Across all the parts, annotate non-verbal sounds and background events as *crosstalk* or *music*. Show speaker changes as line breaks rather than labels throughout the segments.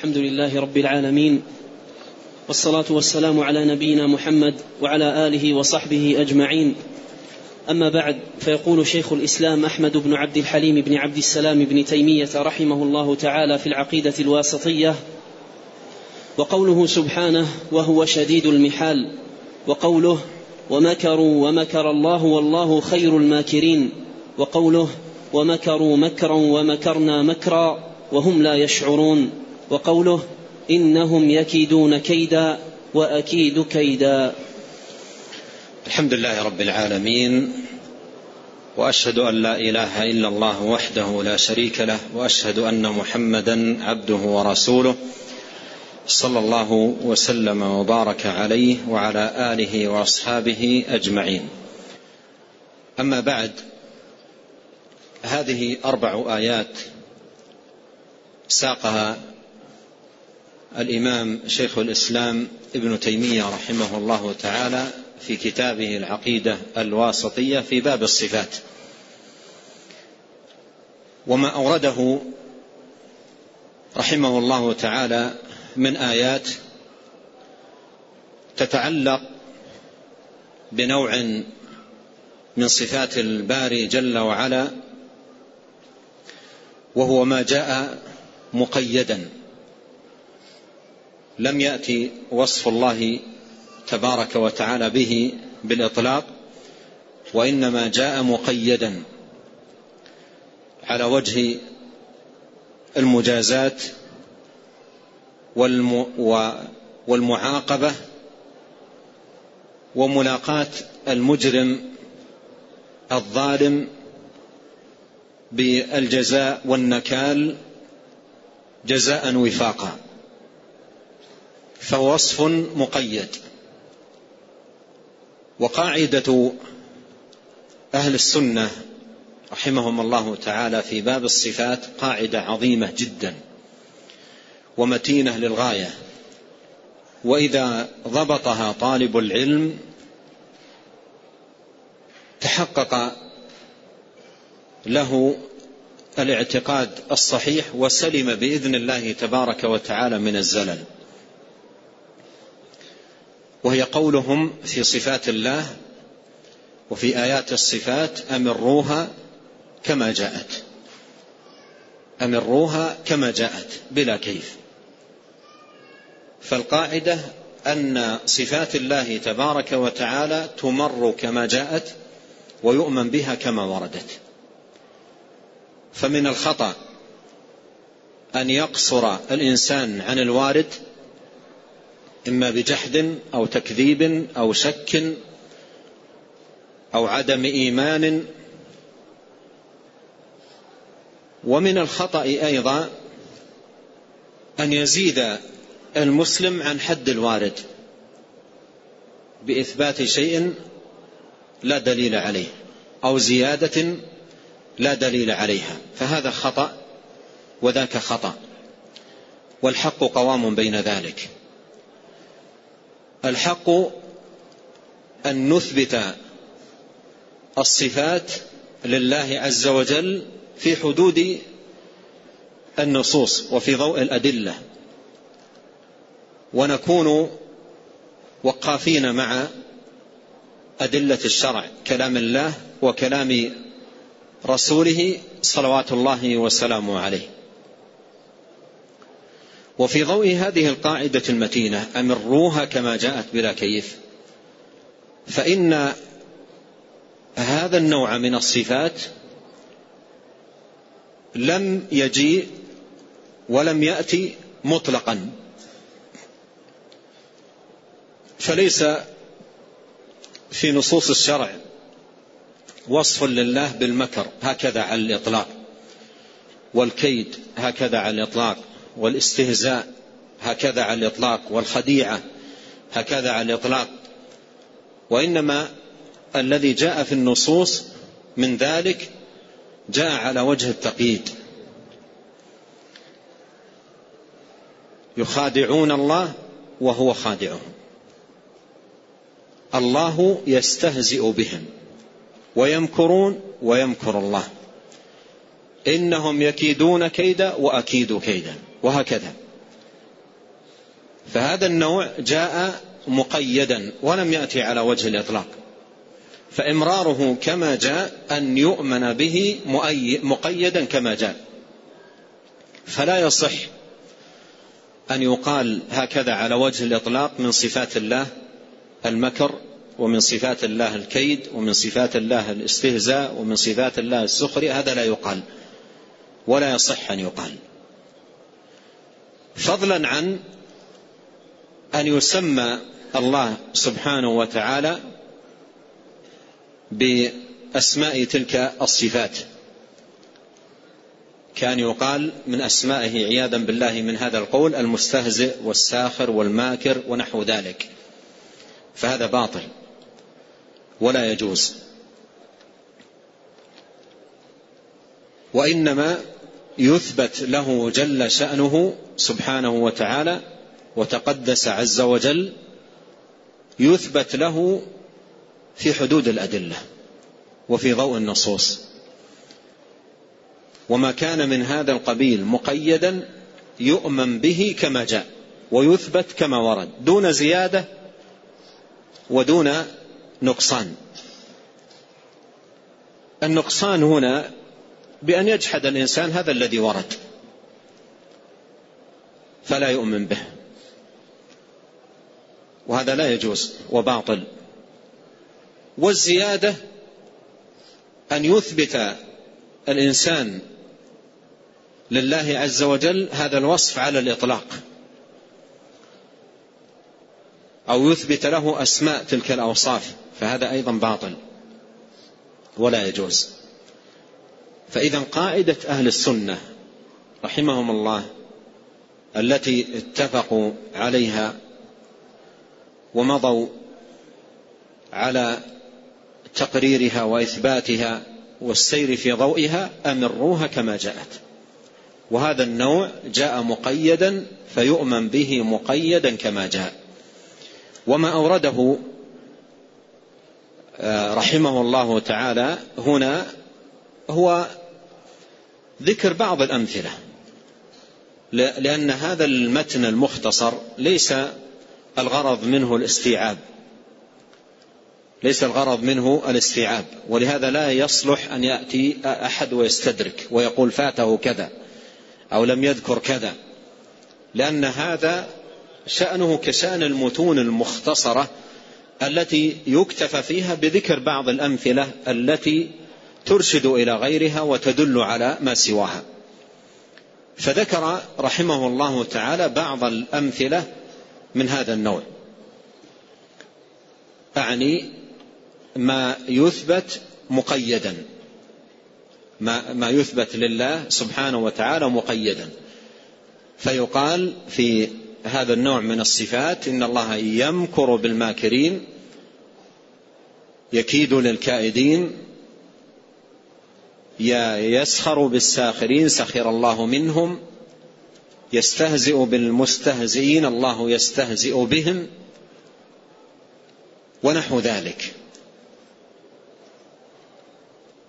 الحمد لله رب العالمين والصلاة والسلام على نبينا محمد وعلى آله وصحبه أجمعين. أما بعد فيقول شيخ الإسلام أحمد بن عبد الحليم بن عبد السلام بن تيمية رحمه الله تعالى في العقيدة الواسطية وقوله سبحانه وهو شديد المحال وقوله ومكروا ومكر الله والله خير الماكرين وقوله ومكروا مكرا ومكرنا مكرا وهم لا يشعرون. وقوله إنهم يكيدون كيدا وأكيد كيدا.
الحمد لله رب العالمين وأشهد أن لا إله إلا الله وحده لا شريك له وأشهد أن محمدا عبده ورسوله صلى الله وسلم وبارك عليه وعلى آله وأصحابه أجمعين. أما بعد هذه أربع آيات ساقها الإمام شيخ الإسلام ابن تيمية رحمه الله تعالى في كتابه العقيدة الواسطية في باب الصفات. وما أورده رحمه الله تعالى من آيات تتعلق بنوع من صفات الباري جل وعلا وهو ما جاء مقيدا. لم يأتي وصف الله تبارك وتعالى به بالإطلاق وإنما جاء مقيدا على وجه المجازات والمعاقبة وملاقاة المجرم الظالم بالجزاء والنكال جزاء وفاقا. فهو وصف مقيد. وقاعدة أهل السنة رحمهم الله تعالى في باب الصفات قاعدة عظيمة جدا ومتينة للغاية. وإذا ضبطها طالب العلم تحقق له الاعتقاد الصحيح وسلم بإذن الله تبارك وتعالى من الزلل. وهي قولهم في صفات الله وفي آيات الصفات أمروها كما جاءت. أمروها كما جاءت بلا كيف. فالقاعدة أن صفات الله تبارك وتعالى تمر كما جاءت ويؤمن بها كما وردت. فمن الخطأ أن يقصر الإنسان عن الوارد إما بجحد أو تكذيب أو شك أو عدم إيمان. ومن الخطأ أيضا أن يزيد المسلم عن حد الوارد بإثبات شيء لا دليل عليه أو زيادة لا دليل عليها فهذا خطأ وذاك خطأ والحق قوام بين ذلك. الحق أن نثبت الصفات لله عز وجل في حدود النصوص وفي ضوء الأدلة. ونكون وقافين مع أدلة الشرع كلام الله وكلام رسوله صلوات الله وسلامه عليه. وفي ضوء هذه القاعدة المتينة أمروها كما جاءت بلا كيف. فإن هذا النوع من الصفات لم يجيء ولم يأتي مطلقا. فليس في نصوص الشرع وصف لله بالمكر هكذا على الإطلاق والكيد هكذا على الإطلاق. والاستهزاء هكذا على الإطلاق والخديعة هكذا على الإطلاق. وإنما الذي جاء في النصوص من ذلك جاء على وجه التقييد. يخادعون الله وهو خادعهم. الله يستهزئ بهم ويمكرون ويمكر الله. إنهم يكيدون كيدا وأكيد كيدا. وهكذا. فهذا النوع جاء مقيدا ولم يأتي على وجه الإطلاق. فإمراره كما جاء أن يؤمن به مقيدا كما جاء. فلا يصح أن يقال هكذا على وجه الإطلاق من صفات الله المكر ومن صفات الله الكيد ومن صفات الله الاستهزاء ومن صفات الله السخرية. هذا لا يقال. ولا يصح أن يقال. فضلا عن أن يسمى الله سبحانه وتعالى بأسماء تلك الصفات. كان يقال من أسمائه عياذا بالله من هذا القول المستهزئ والساخر والماكر ونحو ذلك. فهذا باطل ولا يجوز. وإنما يثبت له جل شأنه سبحانه وتعالى وتقدس عز وجل يثبت له في حدود الأدلة وفي ضوء النصوص. وما كان من هذا القبيل مقيدا يؤمن به كما جاء ويثبت كما ورد دون زيادة ودون نقصان. النقصان هنا بأن يجحد الإنسان هذا الذي ورد. فلا يؤمن به. وهذا لا يجوز وباطل. والزيادة أن يثبت الإنسان لله عز وجل هذا الوصف على الإطلاق. أو يثبت له أسماء تلك الأوصاف فهذا أيضا باطل. ولا يجوز. فإذا قاعدة أهل السنة رحمهم الله التي اتفقوا عليها ومضوا على تقريرها وإثباتها والسير في ضوئها أمروها كما جاءت. وهذا النوع جاء مقيدا فيؤمن به مقيدا كما جاء. وما أورده آه، رحمه الله تعالى هنا هو ذكر بعض الأمثلة. لأن هذا المتن المختصر ليس الغرض منه الاستيعاب. ليس الغرض منه الاستيعاب ولهذا لا يصلح أن يأتي أحد ويستدرك ويقول فاته كذا أو لم يذكر كذا. لأن هذا شأنه كشأن المتون المختصرة التي يكتفى فيها بذكر بعض الأمثلة التي ترشد إلى غيرها وتدل على ما سواها. فذكر رحمه الله تعالى بعض الأمثلة من هذا النوع. أعني ما يثبت مقيدا. ما, ما يثبت لله سبحانه وتعالى مقيدا. فيقال في هذا النوع من الصفات إن الله يمكر بالماكرين يكيد للكائدين يسخر بالساخرين سخر الله منهم يستهزئ بالمستهزئين الله يستهزئ بهم ونحو ذلك.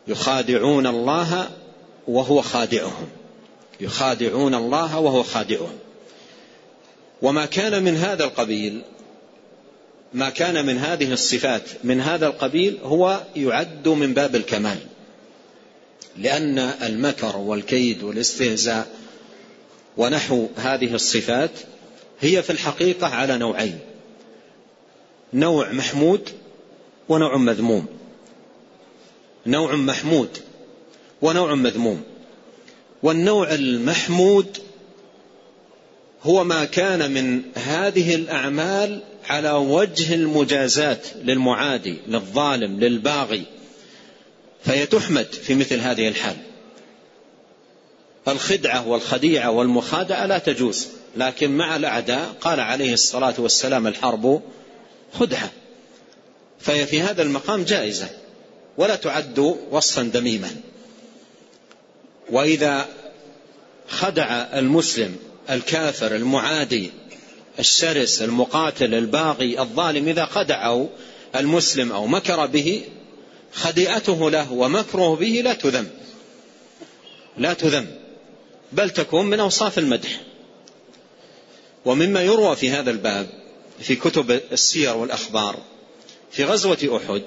يخادعون الله وهو خادعهم. يخادعون الله وهو خادعهم. وما كان من هذا القبيل ما كان من هذه الصفات من هذا القبيل هو يعد من باب الكمال. لأن المكر والكيد والاستهزاء ونحو هذه الصفات هي في الحقيقة على نوعين. نوع محمود ونوع مذموم. نوع محمود ونوع مذموم. والنوع المحمود هو ما كان من هذه الأعمال على وجه المجازات للمعادي للظالم للباغي. فهي تحمد في مثل هذه الحال. الخدعة والخديعة والمخادعة لا تجوز لكن مع الأعداء قال عليه الصلاة والسلام الحرب خدعة. فهي في هذا المقام جائزة ولا تعد وصفا دميما. وإذا خدع المسلم الكافر المعادي الشرس المقاتل الباغي الظالم إذا خدعه المسلم أو مكر به خديئته له ومكره به لا تذم. لا تذم. بل تكون من أوصاف المدح. ومما يروى في هذا الباب في كتب السير والأخبار في غزوة أحد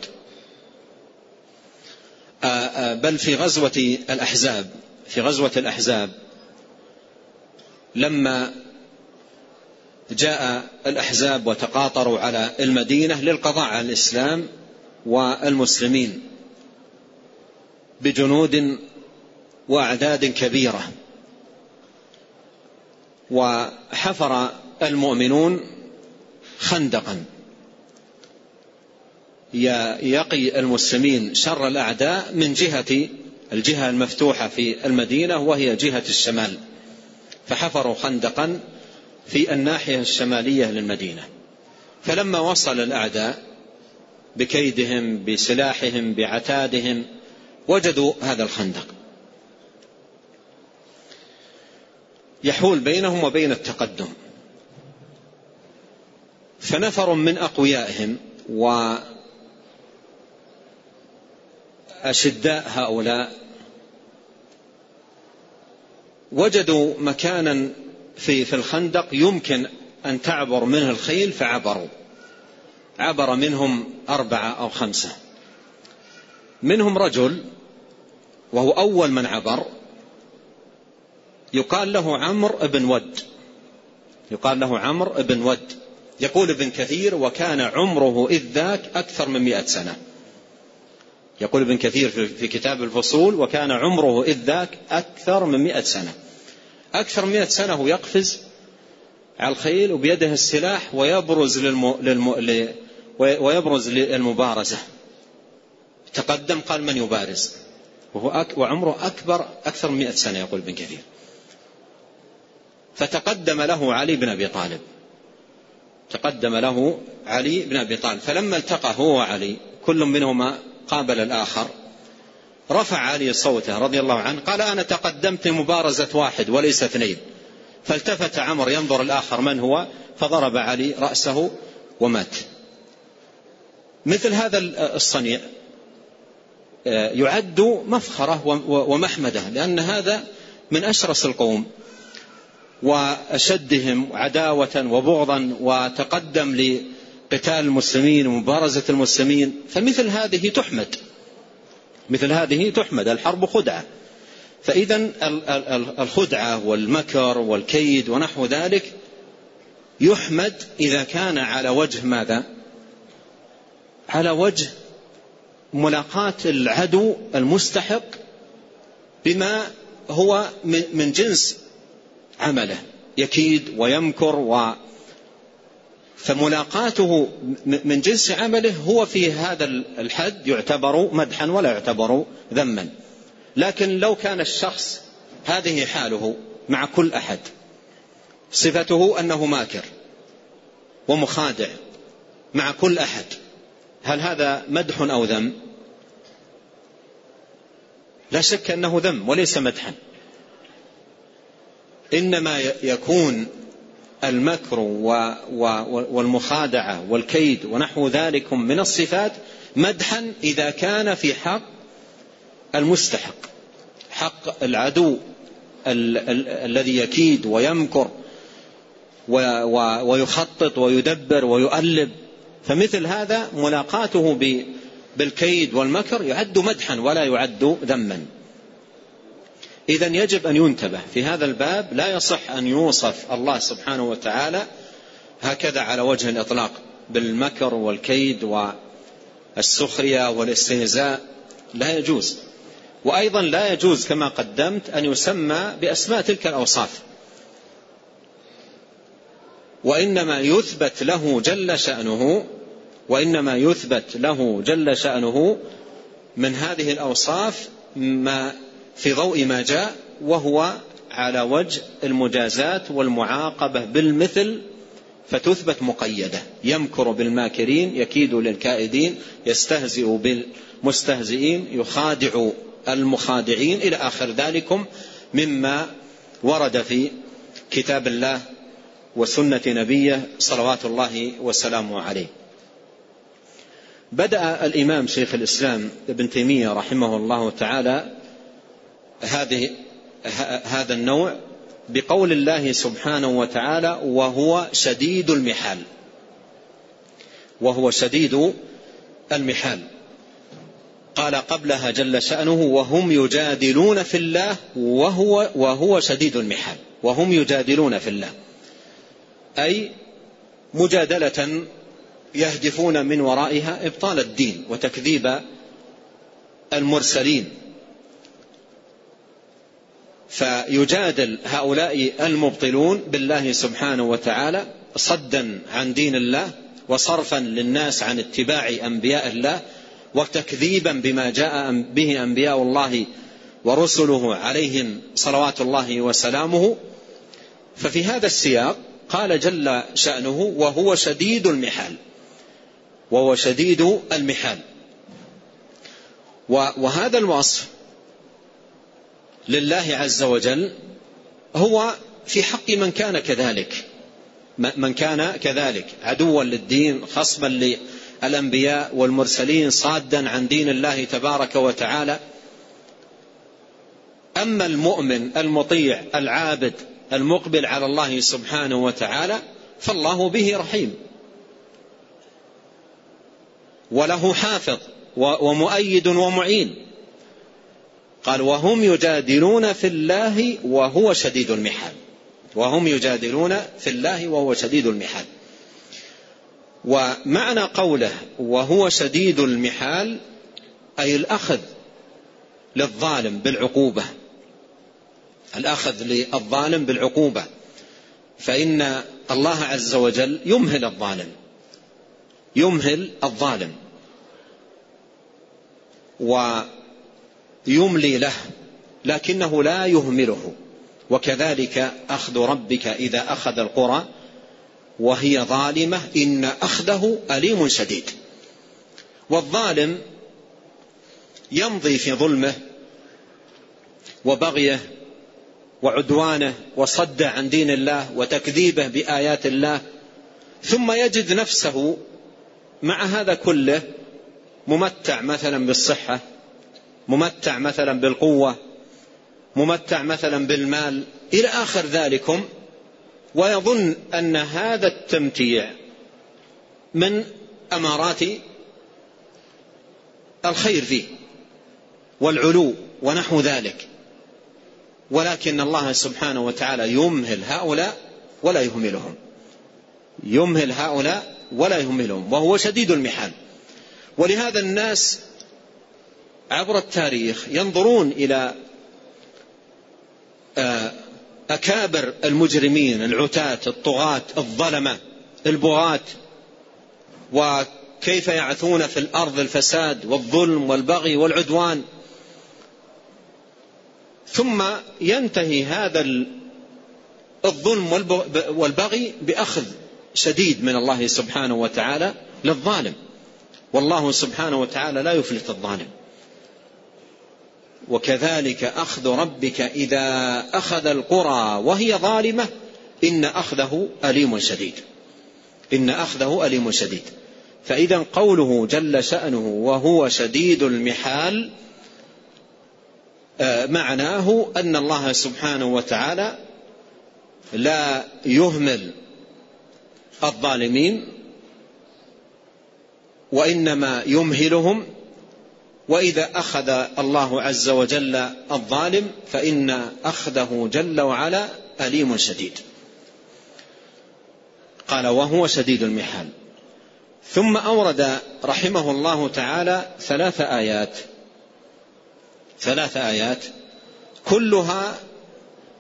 آه، آه، بل في غزوة الأحزاب في غزوة الأحزاب لما جاء الأحزاب وتقاطروا على المدينة للقضاء على الإسلام والمسلمين بجنود وأعداد كبيرة. وحفر المؤمنون خندقا. يقي المسلمين شر الأعداء من جهة الجهة المفتوحة في المدينة وهي جهة الشمال. فحفروا خندقا في الناحية الشمالية للمدينة. فلما وصل الأعداء بكيدهم بسلاحهم بعتادهم وجدوا هذا الخندق. يحول بينهم وبين التقدم. فنفر من أقويائهم وأشداء هؤلاء. وجدوا مكانا في في الخندق يمكن أن تعبر منه الخيل فعبروا. عبر منهم أربعة أو خمسة. منهم رجل وهو أول من عبر يقال له عمرو بن ود. يقال له عمرو بن ود. يقول ابن كثير وكان عمره إذ ذاك أكثر من مئة سنة. يقول ابن كثير في كتاب الفصول وكان عمره إذ ذاك أكثر من مئة سنة. أكثر من مئة سنة هو يقفز على الخيل وبيده السلاح ويبرز للم... للم... ويبرز للمبارزة. تقدم قال من يبارز؟ وهو أك... وعمره أكبر أكثر من مئة سنة يقول ابن كثير. فتقدم له علي بن أبي طالب. تقدم له علي بن أبي طالب. فلما التقى هو وعلي كل منهما قابل الآخر. رفع علي صوته رضي الله عنه قال أنا تقدمت مبارزة واحد وليس اثنين. فالتفت عمر ينظر الآخر من هو فضرب علي رأسه ومات. مثل هذا الصنيع آه، يعد مفخرة ومحمدة لأن هذا من أشرس القوم وأشدهم عداوة وبغضا وتقدم لقتال المسلمين ومبارزة المسلمين فمثل هذه تحمد. مثل هذه تحمد الحرب خدعة. فإذا الخدعة والمكر والكيد ونحو ذلك يحمد إذا كان على وجه ماذا؟ على وجه ملاقاة العدو المستحق بما هو من جنس عمله يكيد ويمكر و فملاقاته من جنس عمله هو في هذا الحد يعتبر مدحا ولا يعتبر ذما. لكن لو كان الشخص هذه حاله مع كل أحد صفته أنه ماكر ومخادع مع كل أحد هل هذا مدح أو ذم؟ لا شك أنه ذم وليس مدحا. إنما يكون المكر والمخادعة والكيد ونحو ذلك من الصفات مدحا إذا كان في حق المستحق حق العدو الذي يكيد ويمكر ويخطط ويدبر ويؤلب. فمثل هذا ملاقاته بالكيد والمكر يعد مدحا ولا يعد ذما. إذا يجب أن ينتبه في هذا الباب لا يصح أن يوصف الله سبحانه وتعالى هكذا على وجه الإطلاق بالمكر والكيد والسخرية والاستهزاء. لا يجوز. وأيضا لا يجوز كما قدمت أن يسمى بأسماء تلك الأوصاف. وإنما يثبت له جل شأنه وإنما يثبت له جل شأنه من هذه الأوصاف ما في ضوء ما جاء وهو على وجه المجازات والمعاقبة بالمثل فتثبت مقيدة. يمكر بالماكرين يكيد للكائدين يستهزئ بالمستهزئين يخادع المخادعين. إلى آخر ذلكم مما ورد في كتاب الله وسنة نبيه صلوات الله وسلامه عليه. بدأ الإمام شيخ الإسلام ابن تيمية رحمه الله تعالى هذه هذا النوع بقول الله سبحانه وتعالى وهو شديد المحال. وهو شديد المحال. قال قبلها جل شأنه وهم يجادلون في الله وهو, وهو شديد المحال. وهم يجادلون في الله. أي مجادلة يهدفون من ورائها إبطال الدين وتكذيب المرسلين. فيجادل هؤلاء المبطلون بالله سبحانه وتعالى صدا عن دين الله وصرفا للناس عن اتباع أنبياء الله وتكذيبا بما جاء به أنبياء الله ورسله عليهم صلوات الله وسلامه. ففي هذا السياق قال جل شأنه وهو شديد المحال. وهو شديد المحال. وهذا الوصف لله عز وجل هو في حق من كان كذلك. من كان كذلك. عدوا للدين خصما للأنبياء والمرسلين صادا عن دين الله تبارك وتعالى. أما المؤمن المطيع العابد المقبل على الله سبحانه وتعالى فالله به رحيم. وله حافظ ومؤيد ومعين. قال وهم يجادلون في الله وهو شديد المحال. وهم يجادلون في الله وهو شديد المحال. ومعنى قوله وهو شديد المحال أي الأخذ للظالم بالعقوبة. الأخذ للظالم بالعقوبة. فإن الله عز وجل يمهل الظالم. يمهل الظالم. ويملي له لكنه لا يهمله. وكذلك أخذ ربك إذا أخذ القرى وهي ظالمة إن أخذه أليم شديد. والظالم يمضي في ظلمه وبغيه وعدوانه وصد عن دين الله وتكذيبه بآيات الله ثم يجد نفسه مع هذا كله ممتع مثلا بالصحة ممتع مثلا بالقوة ممتع مثلا بالمال إلى آخر ذلكم ويظن أن هذا التمتيع من أمارات الخير فيه والعلو ونحو ذلك. ولكن الله سبحانه وتعالى يمهل هؤلاء ولا يهملهم. يمهل هؤلاء ولا يهملهم وهو شديد المحال. ولهذا الناس عبر التاريخ ينظرون إلى آه، أكابر المجرمين العتاة الطغاة الظلمة البغاة وكيف يعثون في الأرض الفساد والظلم والبغي والعدوان. ثم ينتهي هذا الظلم والبغي بأخذ شديد من الله سبحانه وتعالى للظالم. والله سبحانه وتعالى لا يفلت الظالم. وكذلك أخذ ربك إذا أخذ القرى وهي ظالمة إن أخذه أليم شديد. إن أخذه أليم شديد. فإذا قوله جل شأنه وهو شديد المحال معناه أن الله سبحانه وتعالى لا يهمل الظالمين وإنما يمهلهم وإذا أخذ الله عز وجل الظالم فإن أخذه جل وعلا أليم شديد. قال وهو شديد المحال ثم أورد رحمه الله تعالى ثلاث آيات. ثلاث آيات كلها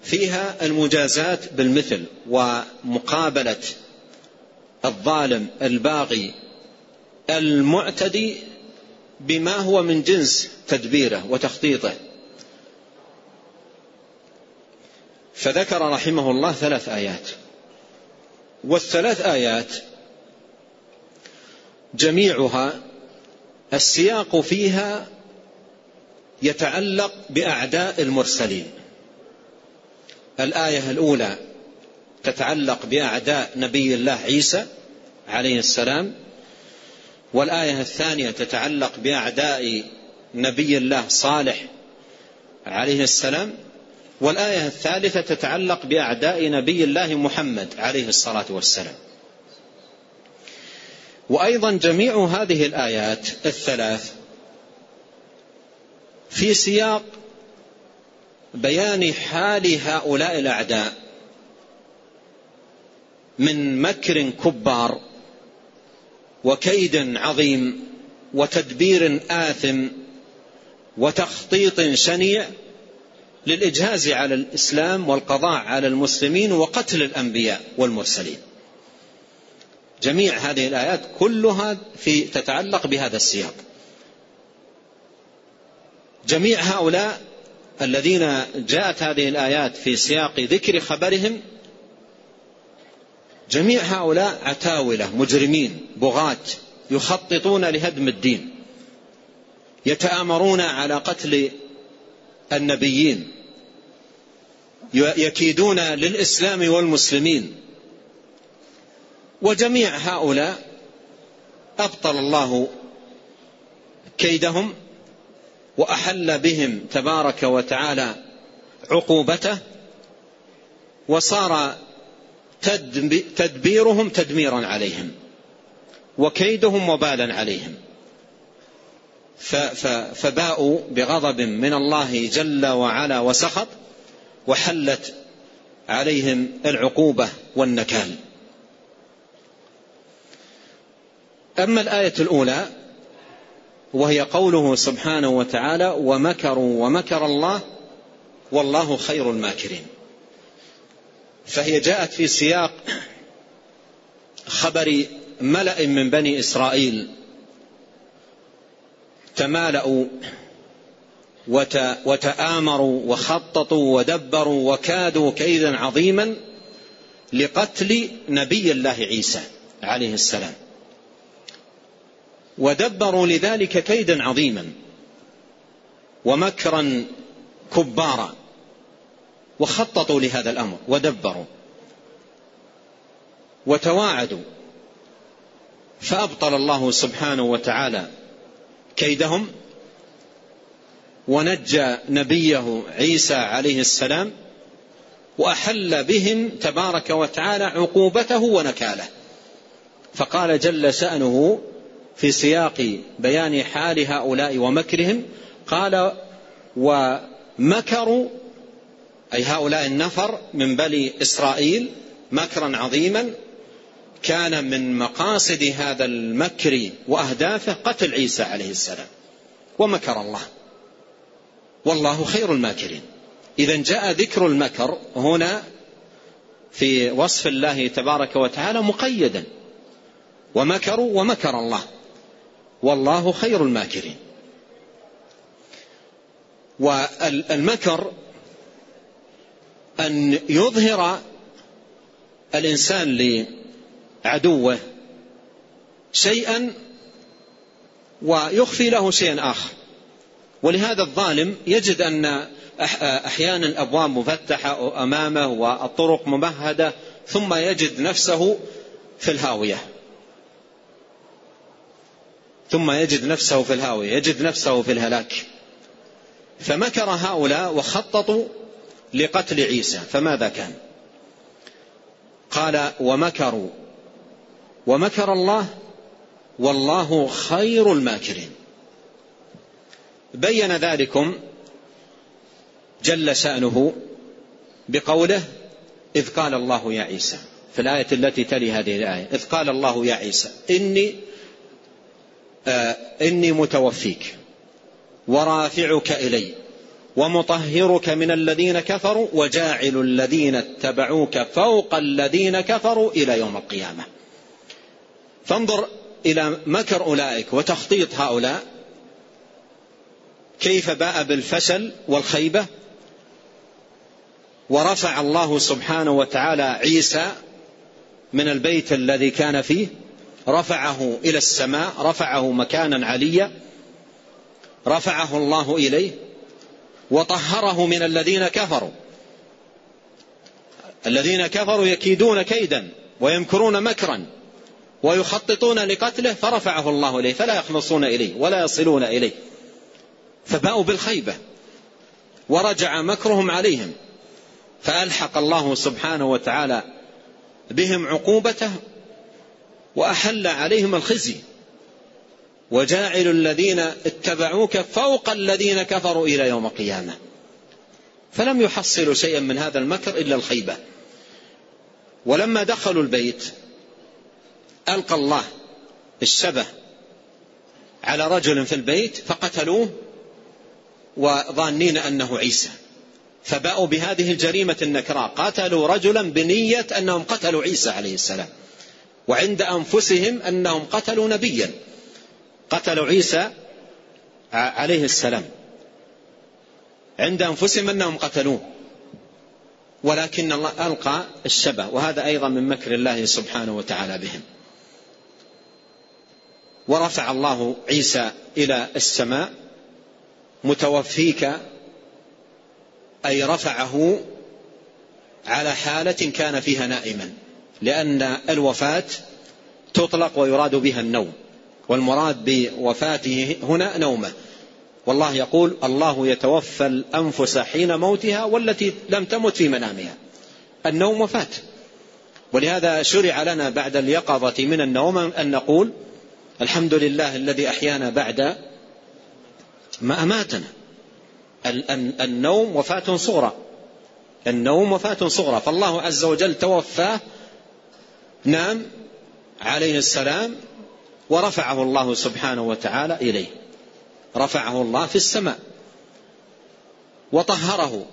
فيها المجازات بالمثل ومقابلة الظالم الباغي المعتدي بما هو من جنس تدبيره وتخطيطه. فذكر رحمه الله ثلاث آيات. والثلاث آيات جميعها السياق فيها يتعلق بأعداء المرسلين. الآية الأولى تتعلق بأعداء نبي الله عيسى عليه السلام والآية الثانية تتعلق بأعداء نبي الله صالح عليه السلام والآية الثالثة تتعلق بأعداء نبي الله محمد عليه الصلاة والسلام. وأيضا جميع هذه الآيات الثلاث في سياق بيان حال هؤلاء الأعداء من مكر كبار وكيد عظيم وتدبير آثم وتخطيط شنيع للإجهاز على الإسلام والقضاء على المسلمين وقتل الأنبياء والمرسلين. جميع هذه الآيات كلها في تتعلق بهذا السياق. جميع هؤلاء الذين جاءت هذه الآيات في سياق ذكر خبرهم جميع هؤلاء عتاولة مجرمين بغاة يخططون لهدم الدين يتآمرون على قتل النبيين يكيدون للإسلام والمسلمين وجميع هؤلاء أبطل الله كيدهم وأحل بهم تبارك وتعالى عقوبته وصار تدبيرهم تدميرا عليهم وكيدهم وبالا عليهم. فباءوا بغضب من الله جل وعلا وسخط وحلت عليهم العقوبة والنكال. أما الآية الأولى وهي قوله سبحانه وتعالى ومكروا ومكر الله والله خير الماكرين. فهي جاءت في سياق خبر ملأ من بني إسرائيل تمالأوا وتآمروا وخططوا ودبروا وكادوا كيدا عظيما لقتل نبي الله عيسى عليه السلام. ودبروا لذلك كيدا عظيما ومكرا كبارا وخططوا لهذا الأمر ودبروا وتواعدوا فأبطل الله سبحانه وتعالى كيدهم ونجى نبيه عيسى عليه السلام وأحل بهم تبارك وتعالى عقوبته ونكاله. فقال جل شأنه في سياق بيان حال هؤلاء ومكرهم قال ومكروا أي هؤلاء النفر من بني إسرائيل مكرا عظيما كان من مقاصد هذا المكر وأهدافه قتل عيسى عليه السلام ومكر الله. والله خير الماكرين. اذا جاء ذكر المكر هنا في وصف الله تبارك وتعالى مقيدا. ومكروا ومكر الله. والله خير الماكرين. والمكر أن يظهر الإنسان لعدوه شيئا ويخفي له شيئا آخر. ولهذا الظالم يجد أن أحيانا الأبواب مفتحة أمامه والطرق ممهدة ثم يجد نفسه في الهاوية. ثم يجد نفسه في الهاوية يجد نفسه في الهلاك. فمكر هؤلاء وخططوا لقتل عيسى فماذا كان؟ قال ومكروا. ومكر الله والله خير الماكرين. بين ذلكم جل شأنه بقوله إذ قال الله يا عيسى. في الآية التي تلي هذه الآية إذ قال الله يا عيسى إني إني متوفيك ورافعك إلي ومطهرك من الذين كفروا وجاعل الذين اتبعوك فوق الذين كفروا إلى يوم القيامة. فانظر إلى مكر أولئك وتخطيط هؤلاء. كيف باء بالفشل والخيبة؟ ورفع الله سبحانه وتعالى عيسى من البيت الذي كان فيه رفعه إلى السماء رفعه مكانا عليا رفعه الله إليه وطهره من الذين كفروا. الذين كفروا يكيدون كيدا ويمكرون مكرا ويخططون لقتله فرفعه الله إليه فلا يخلصون إليه ولا يصلون إليه. فباءوا بالخيبة ورجع مكرهم عليهم فألحق الله سبحانه وتعالى بهم عقوبته وأحل عليهم الخزي. وجاعل الذين اتبعوك فوق الذين كفروا إلى يوم القيامة. فلم يحصلوا شيئا من هذا المكر إلا الخيبة. ولما دخلوا البيت ألقى الله الشبه على رجل في البيت فقتلوه وظانين أنه عيسى. فباءوا بهذه الجريمة النكراء. قتلوا رجلا بنية أنهم قتلوا عيسى عليه السلام. وعند أنفسهم أنهم قتلوا نبيا. قتلوا عيسى عليه السلام. عند أنفسهم أنهم قتلوه. ولكن الله ألقى الشبه وهذا أيضا من مكر الله سبحانه وتعالى بهم. ورفع الله عيسى إلى السماء متوفيك أي رفعه على حالة كان فيها نائما. لأن الوفاة تطلق ويراد بها النوم والمراد بوفاته هنا نومة. والله يقول الله يتوفى الأنفس حين موتها والتي لم تمت في منامها. النوم وفاة. ولهذا شرع لنا بعد اليقظة من النوم أن نقول الحمد لله الذي أحيانا بعد ما أماتنا. النوم وفاة صغرى. النوم وفاة صغرى. فالله عز وجل توفاه نام عليه السلام ورفعه الله سبحانه وتعالى إليه. رفعه الله في السماء. وطهره.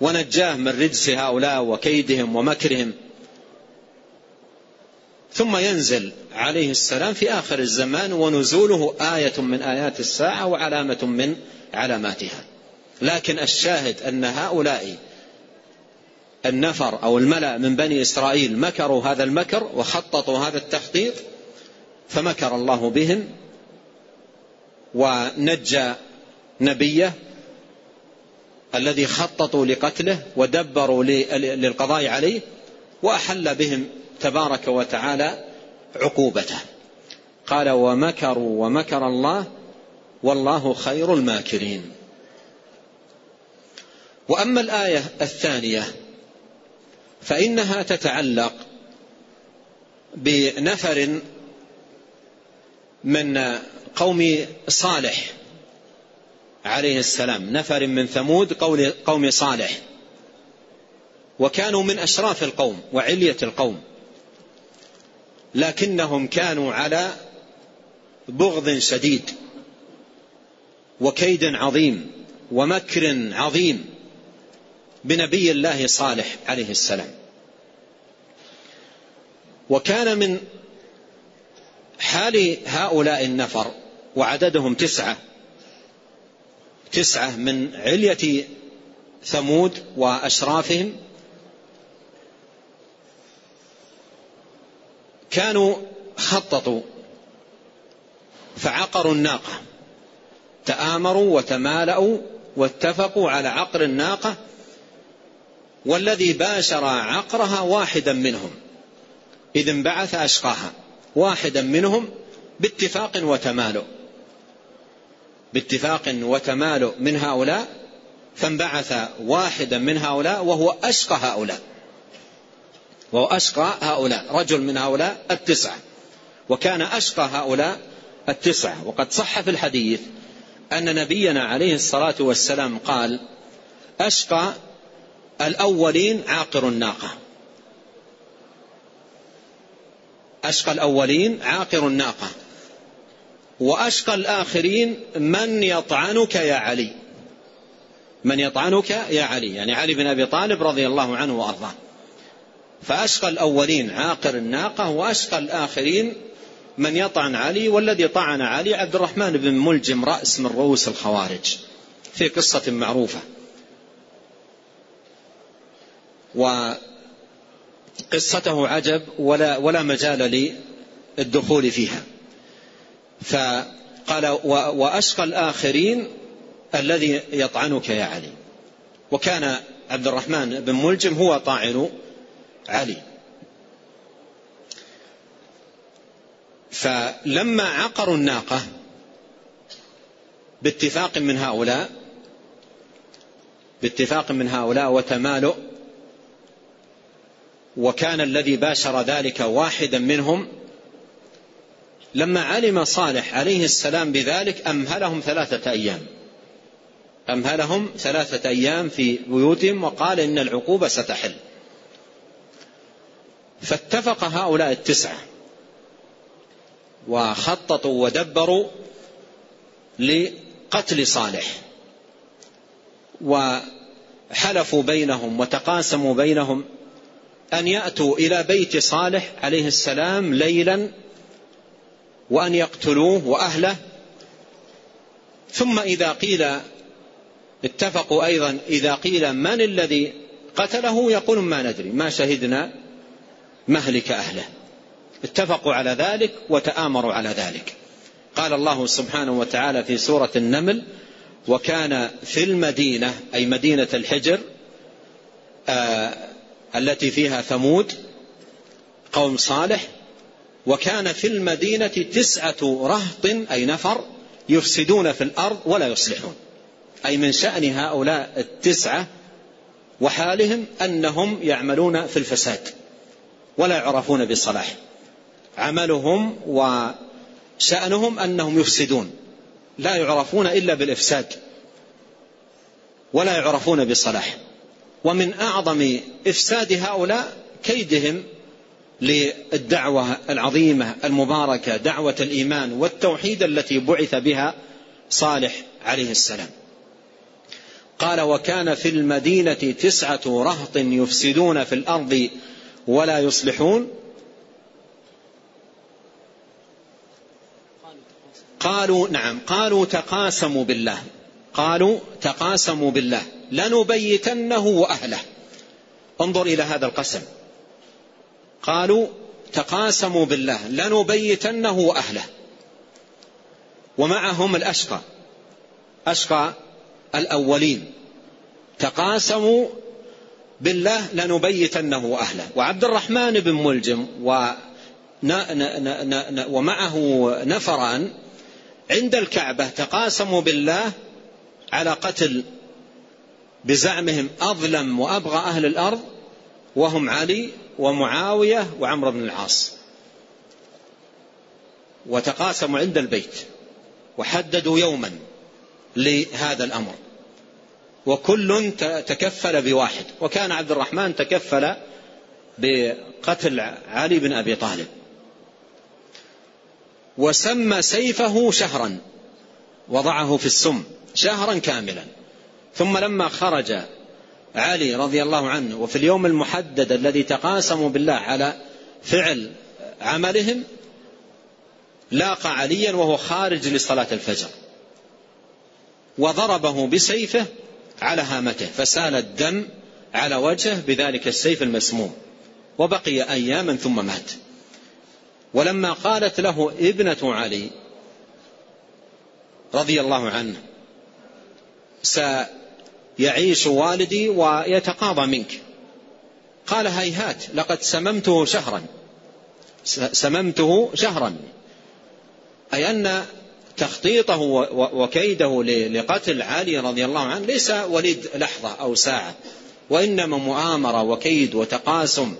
ونجاه من رجس هؤلاء وكيدهم ومكرهم. ثم ينزل عليه السلام في آخر الزمان ونزوله آية من آيات الساعة وعلامة من علاماتها. لكن الشاهد أن هؤلاء النفر أو الملأ من بني إسرائيل مكروا هذا المكر وخططوا هذا التخطيط فمكر الله بهم ونجى نبيه الذي خططوا لقتله ودبروا للقضاء عليه وأحل بهم تبارك وتعالى عقوبته. قال ومكروا ومكر الله والله خير الماكرين. وأما الآية الثانية فإنها تتعلق بنفر من قوم صالح عليه السلام. نفر من ثمود قوم صالح. وكانوا من أشراف القوم وعلية القوم. لكنهم كانوا على بغض شديد وكيد عظيم ومكر عظيم. بنبي الله صالح عليه السلام. وكان من حال هؤلاء النفر وعددهم تسعة تسعة من علية ثمود وأشرافهم كانوا خططوا فعقروا الناقة تآمروا وتمالأوا واتفقوا على عقر الناقة والذي باشر عقرها واحدا منهم إذ انبعث أشقاها واحدا منهم باتفاق وتمالؤ. باتفاق وتمالؤ من هؤلاء فانبعث واحدا من هؤلاء وهو أشقى هؤلاء. وهو أشقى هؤلاء رجل من هؤلاء التسعة وكان أشقى هؤلاء التسعة وقد صح في الحديث أن نبينا عليه الصلاة والسلام قال أشقى الأولين عاقر الناقة. أشقى الأولين عاقر الناقة. وأشقى الآخرين من يطعنك يا علي. من يطعنك يا علي. يعني علي بن أبي طالب رضي الله عنه وأرضاه. فأشقى الأولين عاقر الناقة وأشقى الآخرين من يطعن علي والذي طعن علي عبد الرحمن بن ملجم رأس من رؤوس الخوارج. في قصة معروفة. وقصته عجب ولا, ولا مجال للدخول فيها. فقال وأشقى الآخرين الذي يطعنك يا علي. وكان عبد الرحمن بن ملجم هو طاعن علي. فلما عقروا الناقة باتفاق من هؤلاء باتفاق من هؤلاء وتمالؤ وكان الذي باشر ذلك واحدا منهم لما علم صالح عليه السلام بذلك أمهلهم ثلاثة أيام. أمهلهم ثلاثة أيام في بيوتهم وقال إن العقوبة ستحل. فاتفق هؤلاء التسعة وخططوا ودبروا لقتل صالح. وحلفوا بينهم وتقاسموا بينهم أن يأتوا إلى بيت صالح عليه السلام ليلا وأن يقتلوه وأهله. ثم إذا قيل اتفقوا أيضا إذا قيل من الذي قتله يقولون ما ندري ما شهدنا مهلك أهله. اتفقوا على ذلك وتآمروا على ذلك. قال الله سبحانه وتعالى في سورة النمل وكان في المدينة أي مدينة الحجر آه التي فيها ثمود قوم صالح وكان في المدينة تسعة رهط أي نفر يفسدون في الأرض ولا يصلحون. أي من شأن هؤلاء التسعة وحالهم أنهم يعملون في الفساد ولا يعرفون بالصلاح. عملهم وشأنهم أنهم يفسدون. لا يعرفون إلا بالإفساد ولا يعرفون بالصلاح. ومن أعظم إفساد هؤلاء كيدهم للدعوة العظيمة المباركة دعوة الإيمان والتوحيد التي بعث بها صالح عليه السلام. قال وكان في المدينة تسعة رهط يفسدون في الأرض ولا يصلحون قالوا نعم قالوا تقاسموا بالله قالوا تقاسموا بالله لنبيتنه وأهله. انظر إلى هذا القسم. قالوا تقاسموا بالله لنبيتنه وأهله. ومعهم الأشقى. أشقى الأولين. تقاسموا بالله لنبيتنه وأهله. وعبد الرحمن بن ملجم ومعه نفران عند الكعبة تقاسموا بالله على قتل بزعمهم أظلم وأبغى أهل الأرض وهم علي ومعاوية وعمرو بن العاص. وتقاسموا عند البيت وحددوا يوما لهذا الأمر. وكل تكفل بواحد. وكان عبد الرحمن تكفل بقتل علي بن أبي طالب. وسمى سيفه شهرا. وضعه في السم شهرا كاملا. ثم لما خرج علي رضي الله عنه وفي اليوم المحدد الذي تقاسموا بالله على فعل عملهم لاقى عليا وهو خارج لصلاة الفجر وضربه بسيفه على هامته فسال الدم على وجهه بذلك السيف المسموم وبقي أياما ثم مات. ولما قالت له ابنة علي رضي الله عنه سيعيش والدي ويتقاضى منك. قال هيهات لقد سممته شهرا. سممته شهرا. أي أن تخطيطه وكيده لقتل علي رضي الله عنه ليس وليد لحظة أو ساعة وإنما مؤامرة وكيد وتقاسم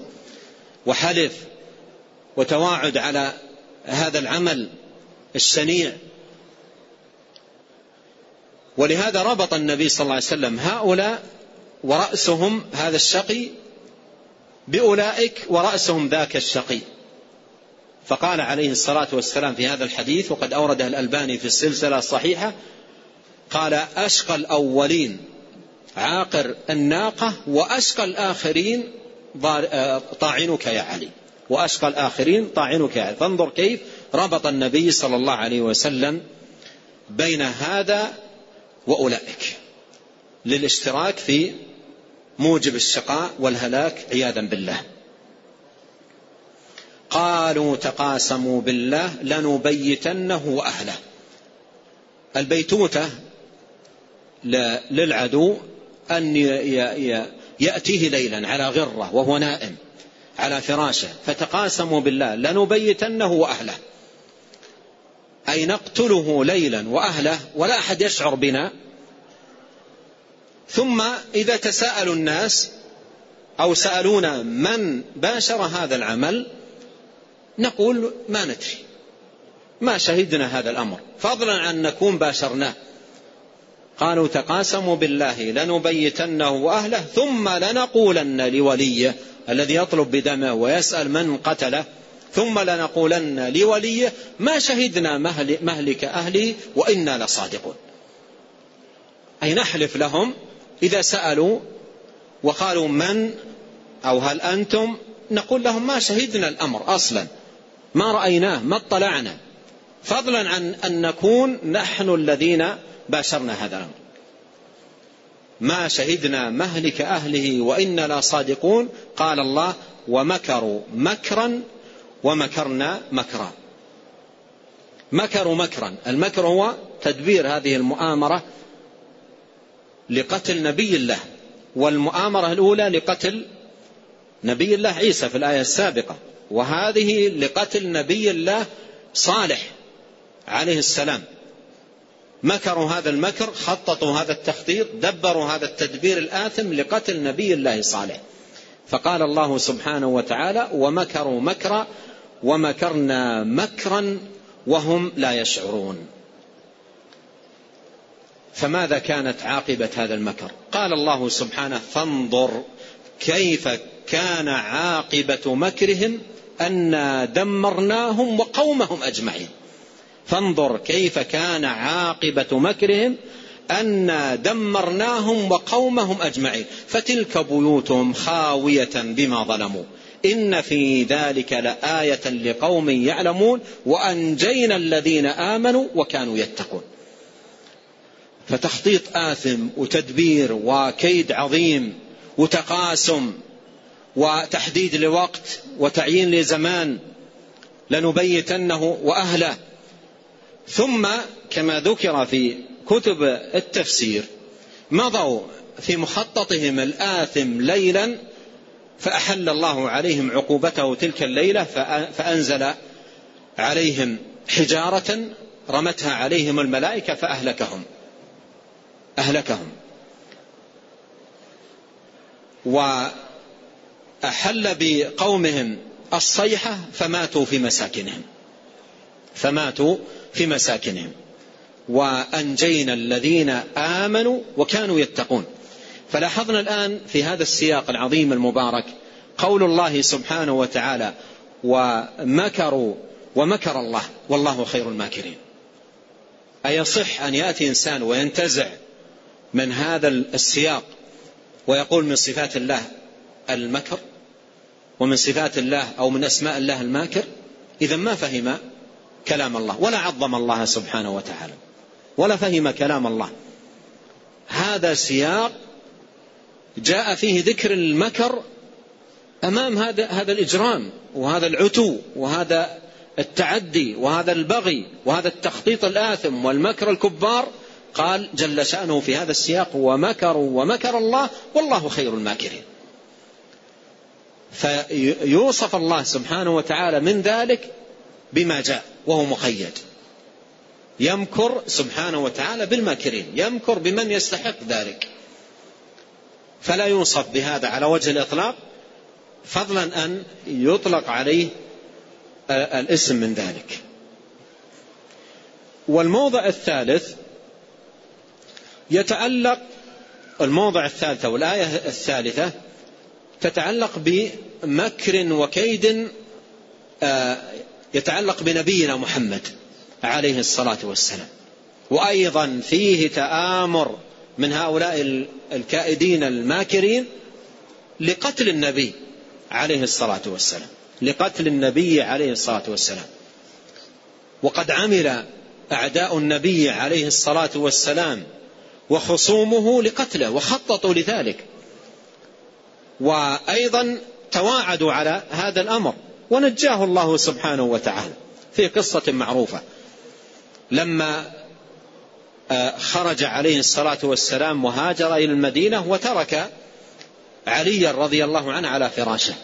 وحلف وتواعد على هذا العمل الشنيع. ولهذا ربط النبي صلى الله عليه وسلم هؤلاء ورأسهم هذا الشقي بأولئك ورأسهم ذاك الشقي. فقال عليه الصلاة والسلام في هذا الحديث وقد أورده الألباني في السلسلة الصحيحة قال أشقى الأولين عاقر الناقة وأشقى الآخرين طاعنك يا علي. وأشقى الآخرين طاعنك يا علي. فانظر كيف ربط النبي صلى الله عليه وسلم بين هذا وأولئك للاشتراك في موجب الشقاء والهلاك عياذا بالله. قالوا تقاسموا بالله لنبيتنه وأهله. البيتوتة للعدو أن يأتيه ليلا على غرة وهو نائم على فراشه. فتقاسموا بالله لنبيتنه وأهله. أي نقتله ليلا وأهله ولا أحد يشعر بنا. ثم إذا تساءلوا الناس أو سألونا من باشر هذا العمل نقول ما ندري ما شهدنا هذا الأمر. فضلا عن نكون باشرناه. قالوا تقاسموا بالله لنبيتنه وأهله ثم لنقولن لوليه الذي يطلب بدمه ويسأل من قتله. ثم لنقولن لوليه ما شهدنا مهلك أهله وإنا لصادقون. أي نحلف لهم إذا سألوا وقالوا من أو هل أنتم؟ نقول لهم ما شهدنا الأمر أصلا ما رأيناه ما اطلعنا فضلا عن أن نكون نحن الذين باشرنا هذا الأمر. ما شهدنا مهلك أهله وإنا لصادقون؟ قال الله ومكروا مكرا ومكرنا مكرا. مكروا مكرا. المكر هو تدبير هذه المؤامرة لقتل نبي الله والمؤامرة الأولى لقتل نبي الله عيسى في الآية السابقة وهذه لقتل نبي الله صالح عليه السلام. مكروا هذا المكر خططوا هذا التخطيط دبروا هذا التدبير الآثم لقتل نبي الله صالح. فقال الله سبحانه وتعالى ومكروا مكرا ومكرنا مكرا وهم لا يشعرون. فماذا كانت عاقبة هذا المكر؟ قال الله سبحانه فانظر كيف كان عاقبة مكرهم أنا دمرناهم وقومهم أجمعين. فانظر كيف كان عاقبة مكرهم أنا دمرناهم وقومهم أجمعين. فتلك بيوتهم خاوية بما ظلموا. إن في ذلك لآية لقوم يعلمون. وأنجينا الذين آمنوا وكانوا يتقون. فتخطيط آثم وتدبير وكيد عظيم وتقاسم وتحديد لوقت وتعيين لزمان لنبيتنه وأهله. ثم كما ذكر في كتب التفسير مضوا في مخططهم الآثم ليلا فأحل الله عليهم عقوبته تلك الليلة فأنزل عليهم حجارة رمتها عليهم الملائكة فأهلكهم أهلكهم. وأحل بقومهم الصيحة فماتوا في مساكنهم فماتوا في مساكنهم. وأنجينا الذين آمنوا وكانوا يتقون. فلاحظنا الآن في هذا السياق العظيم المبارك قول الله سبحانه وتعالى ومكروا ومكر الله والله خير الماكرين. أيصح أن يأتي إنسان وينتزع من هذا السياق ويقول من صفات الله المكر ومن صفات الله أو من أسماء الله الماكر؟ إذا ما فهم كلام الله ولا عظم الله سبحانه وتعالى. ولا فهم كلام الله. هذا سياق جاء فيه ذكر المكر أمام هذا هذا الإجرام وهذا العتو وهذا التعدي وهذا البغي وهذا التخطيط الآثم والمكر الكبار. قال جل شأنه في هذا السياق ومكروا ومكر الله والله خير الماكرين. فيوصف الله سبحانه وتعالى من ذلك بما جاء وهو مقيد يمكر سبحانه وتعالى بالماكرين يمكر بمن يستحق ذلك. فلا يوصف بهذا على وجه الإطلاق فضلا أن يطلق عليه الاسم من ذلك. والموضع الثالث يتعلق الموضع الثالث والآية الثالثة تتعلق بمكر وكيد آه، يتعلق بنبينا محمد. عليه الصلاة والسلام. وأيضا فيه تآمر من هؤلاء الكائدين الماكرين لقتل النبي عليه الصلاة والسلام. لقتل النبي عليه الصلاة والسلام. وقد عمل أعداء النبي عليه الصلاة والسلام وخصومه لقتله وخططوا لذلك. وأيضا تواعدوا على هذا الأمر. ونجاه الله سبحانه وتعالى في قصة معروفة. لما آه، خرج عليه الصلاة والسلام وهاجر إلى المدينة وترك عليا رضي الله عنه على فراشه.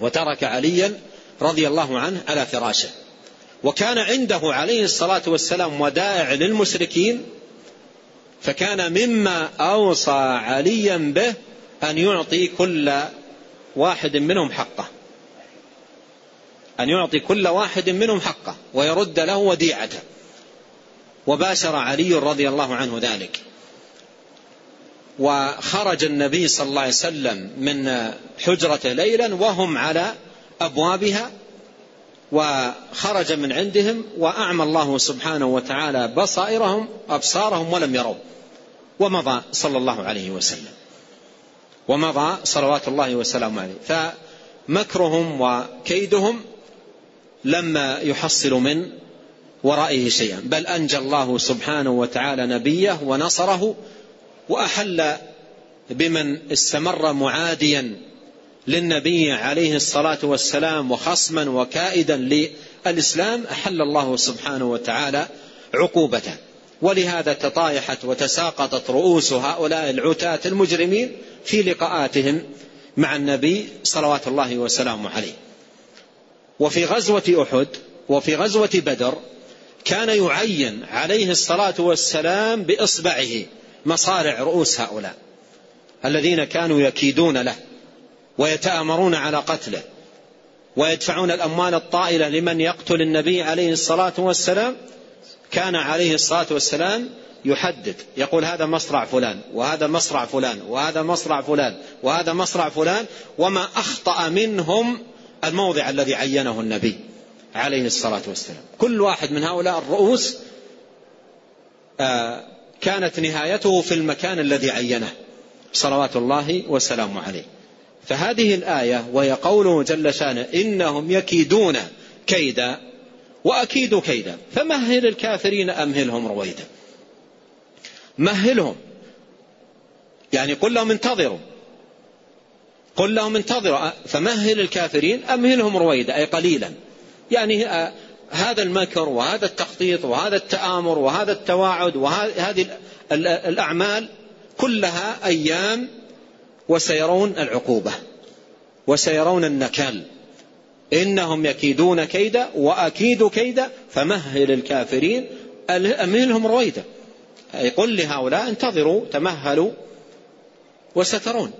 وترك عليا رضي الله عنه على فراشه. وكان عنده عليه الصلاة والسلام ودائع للمشركين فكان مما أوصى عليا به أن يعطي كل واحد منهم حقه. أن يعطي كل واحد منهم حقه ويرد له وديعته. وباشر علي رضي الله عنه ذلك. وخرج النبي صلى الله عليه وسلم من حجرة ليلا وهم على أبوابها وخرج من عندهم وأعمى الله سبحانه وتعالى بصائرهم أبصارهم ولم يروا. ومضى صلى الله عليه وسلم. ومضى صلوات الله وسلامه عليه. فمكرهم وكيدهم لما يحصل من ورائه شيئا. بل أنجى الله سبحانه وتعالى نبيه ونصره وأحل بمن استمر معاديا للنبي عليه الصلاة والسلام وخصما وكائدا للإسلام أحل الله سبحانه وتعالى عقوبته. ولهذا تطايحت وتساقطت رؤوس هؤلاء العتاة المجرمين في لقاءاتهم مع النبي صلوات الله وسلامه عليه. وفي غزوة أحد وفي غزوة بدر كان يعين عليه الصلاة والسلام بإصبعه مصارع رؤوس هؤلاء الذين كانوا يكيدون له ويتآمرون على قتله ويدفعون الأموال الطائلة لمن يقتل النبي عليه الصلاة والسلام. كان عليه الصلاة والسلام يحدد يقول هذا مصرع فلان وهذا مصرع فلان وهذا مصرع فلان وهذا مصرع فلان وما أخطأ منهم الموضع الذي عينه النبي عليه الصلاة والسلام. كل واحد من هؤلاء الرؤوس آه، كانت نهايته في المكان الذي عينه. صلوات الله وسلامه عليه. فهذه الآية وهي قوله جل شأنه إنهم يكيدون كيدا وأكيد كيدا. فمهل الكافرين أمهلهم رويدا؟ مهلهم. يعني قل لهم انتظروا. قل لهم انتظروا فمهل الكافرين أمهلهم رويدا أي قليلا. يعني هذا المكر وهذا التخطيط وهذا التآمر وهذا التواعد وهذه الأعمال كلها أيام وسيرون العقوبة وسيرون النكال. إنهم يكيدون كيدا وأكيد كيدا فمهل الكافرين. أمهلهم رويدا أي قل لهؤلاء انتظروا تمهلوا وسترون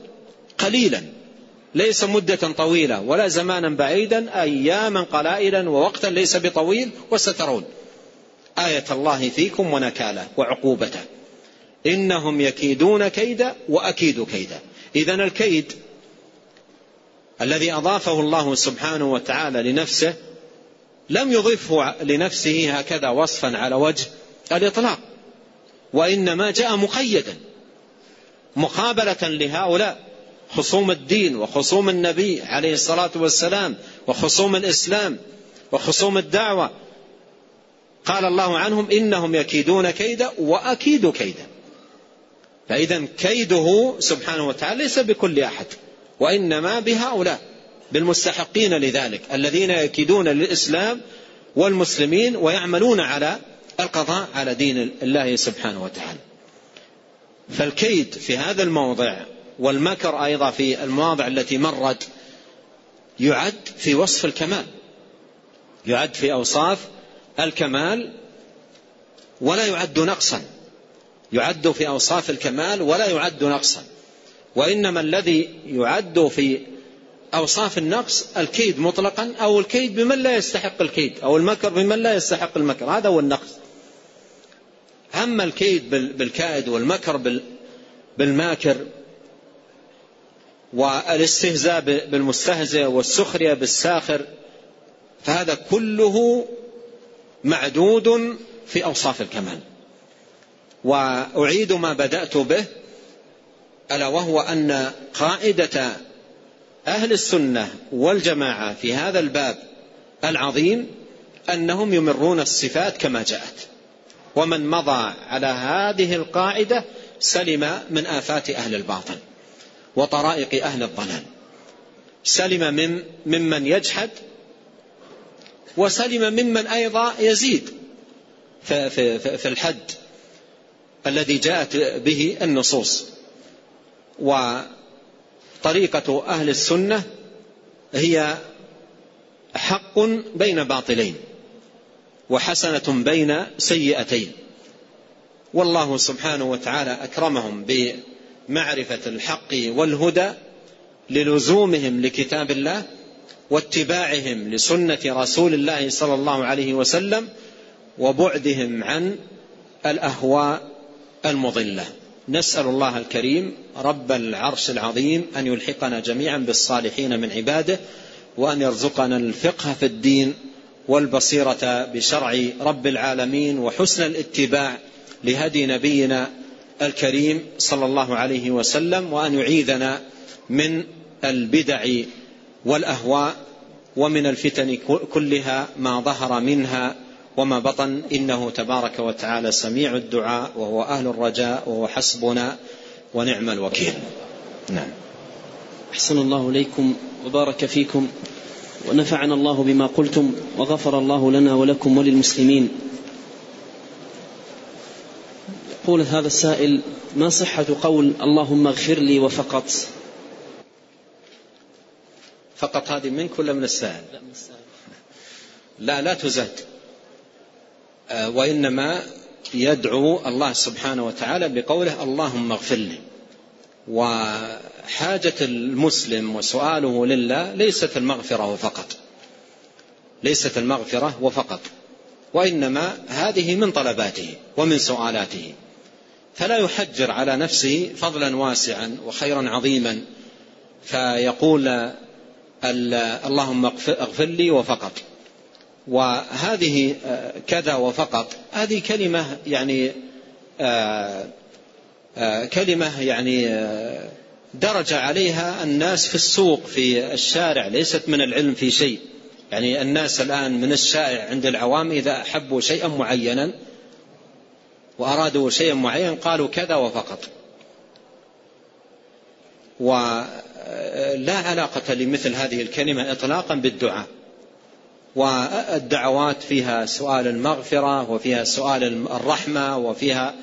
قليلا. ليس مدة طويلة ولا زمانا بعيدا أياما قلائلا ووقتا ليس بطويل وسترون. آية الله فيكم ونكالة وعقوبته إنهم يكيدون كيدا وأكيد كيدا إذا الكيد الذي أضافه الله سبحانه وتعالى لنفسه لم يضفه لنفسه هكذا وصفا على وجه الإطلاق. وإنما جاء مقيدا مقابلة لهؤلاء. خصوم الدين وخصوم النبي عليه الصلاة والسلام وخصوم الإسلام وخصوم الدعوة. قال الله عنهم إنهم يكيدون كيدا وأكيد كيدا. فإذا كيده سبحانه وتعالى ليس بكل أحد وإنما بهؤلاء بالمستحقين لذلك الذين يكيدون للإسلام والمسلمين ويعملون على القضاء على دين الله سبحانه وتعالى. فالكيد في هذا الموضع والمكر أيضا في المواضع التي مرت يعد في وصف الكمال يعد في أوصاف الكمال ولا يعد نقصا يعد في أوصاف الكمال ولا يعد نقصا وإنما الذي يعد في أوصاف النقص الكيد مطلقا أو الكيد بمن لا يستحق الكيد أو المكر بمن لا يستحق المكر هذا هو النقص. أما الكيد بالكائد والمكر بالماكر والاستهزاء بالمستهزئ والسخرية بالساخر فهذا كله معدود في أوصاف الكمال. وأعيد ما بدأت به ألا وهو أن قاعدة أهل السنة والجماعة في هذا الباب العظيم أنهم يمرون الصفات كما جاءت. ومن مضى على هذه القاعدة سلم من آفات أهل الباطل وطرائق أهل الضلال. سلم من ممن يجحد وسلم ممن أيضا يزيد في, في, في الحد الذي جاءت به النصوص. وطريقة أهل السنة هي حق بين باطلين وحسنة بين سيئتين. والله سبحانه وتعالى أكرمهم بمعرفة الحق والهدى للزومهم لكتاب الله واتباعهم لسنة رسول الله صلى الله عليه وسلم وبعدهم عن الأهواء المضلة. نسأل الله الكريم رب العرش العظيم أن يلحقنا جميعا بالصالحين من عباده وأن يرزقنا الفقه في الدين والبصيرة بشرع رب العالمين وحسن الاتباع لهدي نبينا الكريم صلى الله عليه وسلم وأن يعيذنا من البدع والأهواء ومن الفتن كلها ما ظهر منها وما بطن. إنه تبارك وتعالى سميع الدعاء وهو أهل الرجاء وهو حسبنا ونعم الوكيل. نعم.
أحسن الله إليكم وبارك فيكم ونفعنا الله بما قلتم وغفر الله لنا ولكم وللمسلمين. يقول هذا السائل ما صحة قول اللهم اغفر لي وفقط
فقط هذه منك ولا من السائل. لا لا تزاد. آه، وإنما يدعو الله سبحانه وتعالى بقوله اللهم اغفر لي وحاجة المسلم وسؤاله لله ليست المغفرة وفقط ليست المغفرة وفقط وإنما هذه من طلباته ومن سؤالاته. فلا يحجر على نفسه فضلا واسعا وخيرا عظيما. فيقول اللهم اغفر لي وفقط. وهذه آه، كذا وفقط. هذه كلمة يعني آه، آه، كلمة يعني درج عليها الناس في السوق في الشارع. ليست من العلم في شيء. يعني الناس الآن من الشائع عند العوام إذا أحبوا شيئا معينا وأرادوا شيئا معين قالوا كذا وفقط. ولا علاقة لمثل هذه الكلمة إطلاقا بالدعاء. والدعوات فيها سؤال المغفرة وفيها سؤال الرحمة وفيها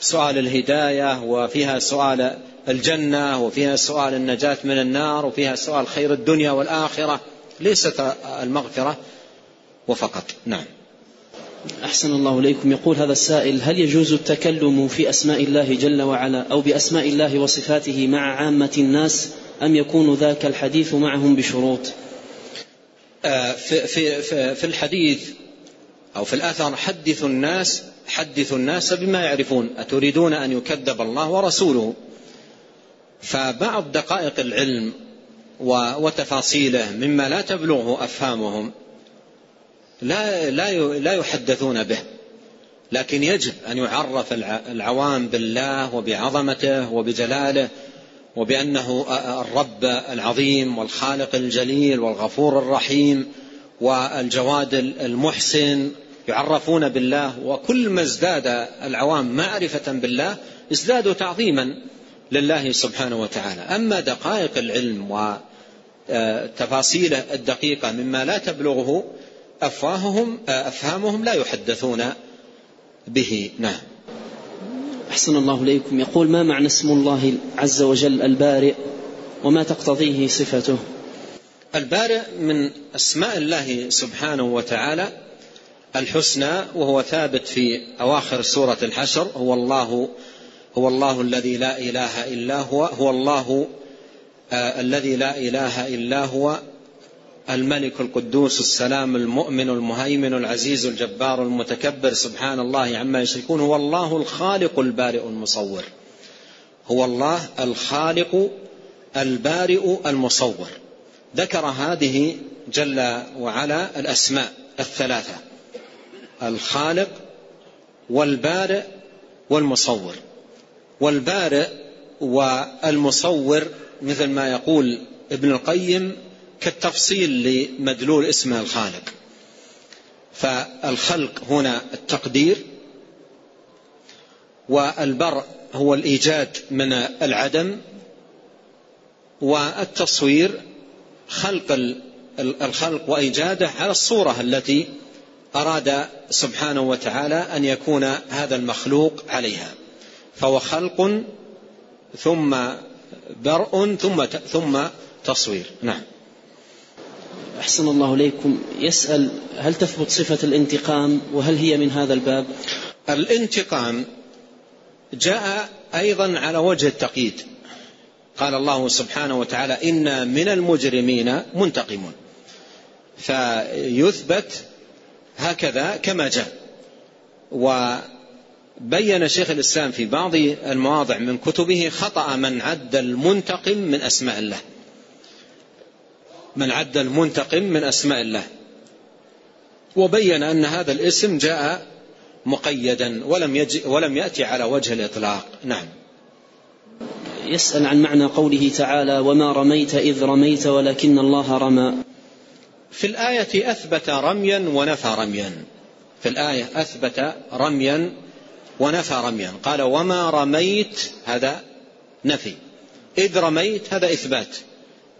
سؤال الهداية وفيها سؤال الجنة وفيها سؤال النجاة من النار وفيها سؤال خير الدنيا والآخرة. ليست المغفرة وفقط. نعم.
أحسن الله إليكم. يقول هذا السائل هل يجوز التكلم في أسماء الله جل وعلا أو بأسماء الله وصفاته مع عامة الناس أم يكون ذاك الحديث معهم بشروط؟
آه، في, في, في, في الحديث أو في الآثار حدثوا الناس حدثوا الناس بما يعرفون. أتريدون أن يكذب الله ورسوله؟ فبعض دقائق العلم وتفاصيله مما لا تبلغه أفهامهم. لا لا لا يحدثون به. لكن يجب أن يعرف العوام بالله وبعظمته وبجلاله وبأنه الرب العظيم والخالق الجليل والغفور الرحيم والجواد المحسن. يعرفون بالله وكل ما ازداد العوام معرفة بالله ازدادوا تعظيما لله سبحانه وتعالى. أما دقائق العلم وتفاصيله الدقيقة مما لا تبلغه أفواههم أفهامهم لا يحدثون به. نعم.
أحسن الله إليكم. يقول ما معنى اسم الله عز وجل البارئ وما تقتضيه صفته؟
البارئ من أسماء الله سبحانه وتعالى الحسنى وهو ثابت في أواخر سورة الحشر هو الله هو الله الذي لا إله إلا هو هو الله آه الذي لا إله إلا هو الملك القدوس السلام المؤمن المهيمن العزيز الجبار المتكبر سبحان الله عما يشركون هو الله الخالق البارئ المصور. هو الله الخالق البارئ المصور. ذكر هذه جل وعلا الأسماء الثلاثة الخالق والبارئ والمصور. والبارئ والمصور مثل ما يقول ابن القيم كالتفصيل لمدلول اسمه الخالق. فالخلق هنا التقدير والبر هو الإيجاد من العدم والتصوير خلق الخلق وإيجاده على الصورة التي أراد سبحانه وتعالى أن يكون هذا المخلوق عليها. فهو خلق ثم برء ثم ثم تصوير. نعم.
أحسن الله إليكم. يسأل هل تثبت صفة الانتقام وهل هي من هذا الباب؟
الانتقام جاء أيضا على وجه التقييد. قال الله سبحانه وتعالى إنا من المجرمين منتقمون. فيثبت هكذا كما جاء. وبين شيخ الإسلام في بعض المواضع من كتبه خطأ من عد المنتقم من أسماء الله. من عد المنتقم من أسماء الله. وبين أن هذا الاسم جاء مقيدا ولم, يجي ولم يأتي على وجه الإطلاق. نعم.
يسأل عن معنى قوله تعالى وما رميت إذ رميت ولكن الله رمى
في الآية أثبت رميا ونفى رميا. في الآية أثبت رميا ونفى رميا. قال وما رميت هذا نفي. إذ رميت هذا إثبات.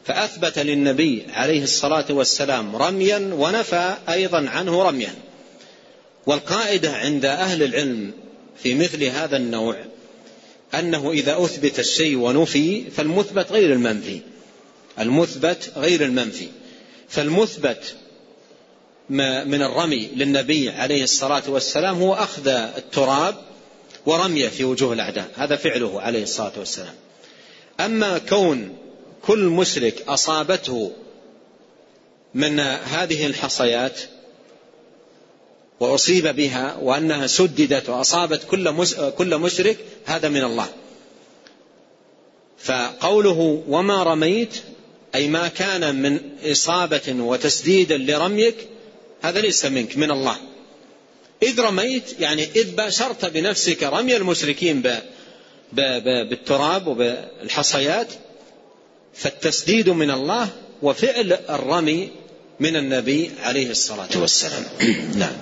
فأثبت للنبي عليه الصلاة والسلام رميا ونفى أيضا عنه رميا. والقاعدة عند أهل العلم في مثل هذا النوع أنه إذا أثبت الشيء ونفي فالمثبت غير المنفي. المثبت غير المنفي. فالمثبت من الرمي للنبي عليه الصلاة والسلام هو أخذ التراب ورميه في وجوه الأعداء. هذا فعله عليه الصلاة والسلام. أما كون كل مشرك أصابته من هذه الحصيات وأصيب بها وأنها سددت وأصابت كل مشرك هذا من الله. فقوله وما رميت أي ما كان من إصابة وتسديد لرميك هذا ليس منك من الله. إذ رميت يعني إذ باشرت بنفسك رمي المشركين بالتراب وبالحصيات فالتسديد من الله وفعل الرمي من النبي عليه الصلاة والسلام. *clears throat* نعم.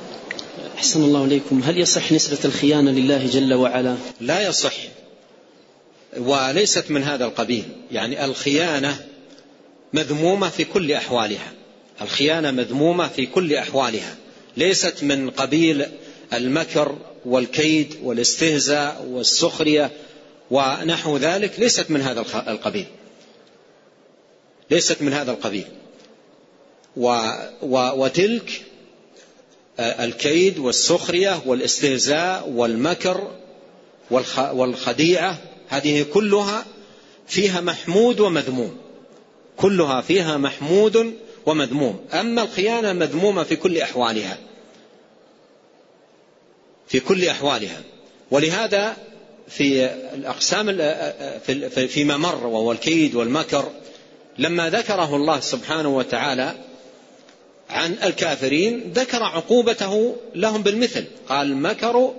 أحسن الله إليكم. هل يصح نسبة الخيانة لله جل وعلا؟
لا يصح وليست من هذا القبيل. يعني الخيانة مذمومة في كل أحوالها. الخيانة مذمومة في كل أحوالها. ليست من قبيل المكر والكيد والاستهزاء والسخرية ونحو ذلك. ليست من هذا القبيل. ليست من هذا القبيل. و و وتلك الكيد والسخرية والاستهزاء والمكر والخديعة هذه كلها فيها محمود ومذموم. كلها فيها محمود ومذموم. أما الخيانة مذمومة في كل أحوالها. في كل أحوالها. ولهذا في الأقسام فيما مر وهو الكيد والمكر لما ذكره الله سبحانه وتعالى عن الكافرين ذكر عقوبته لهم بالمثل. قال مكروا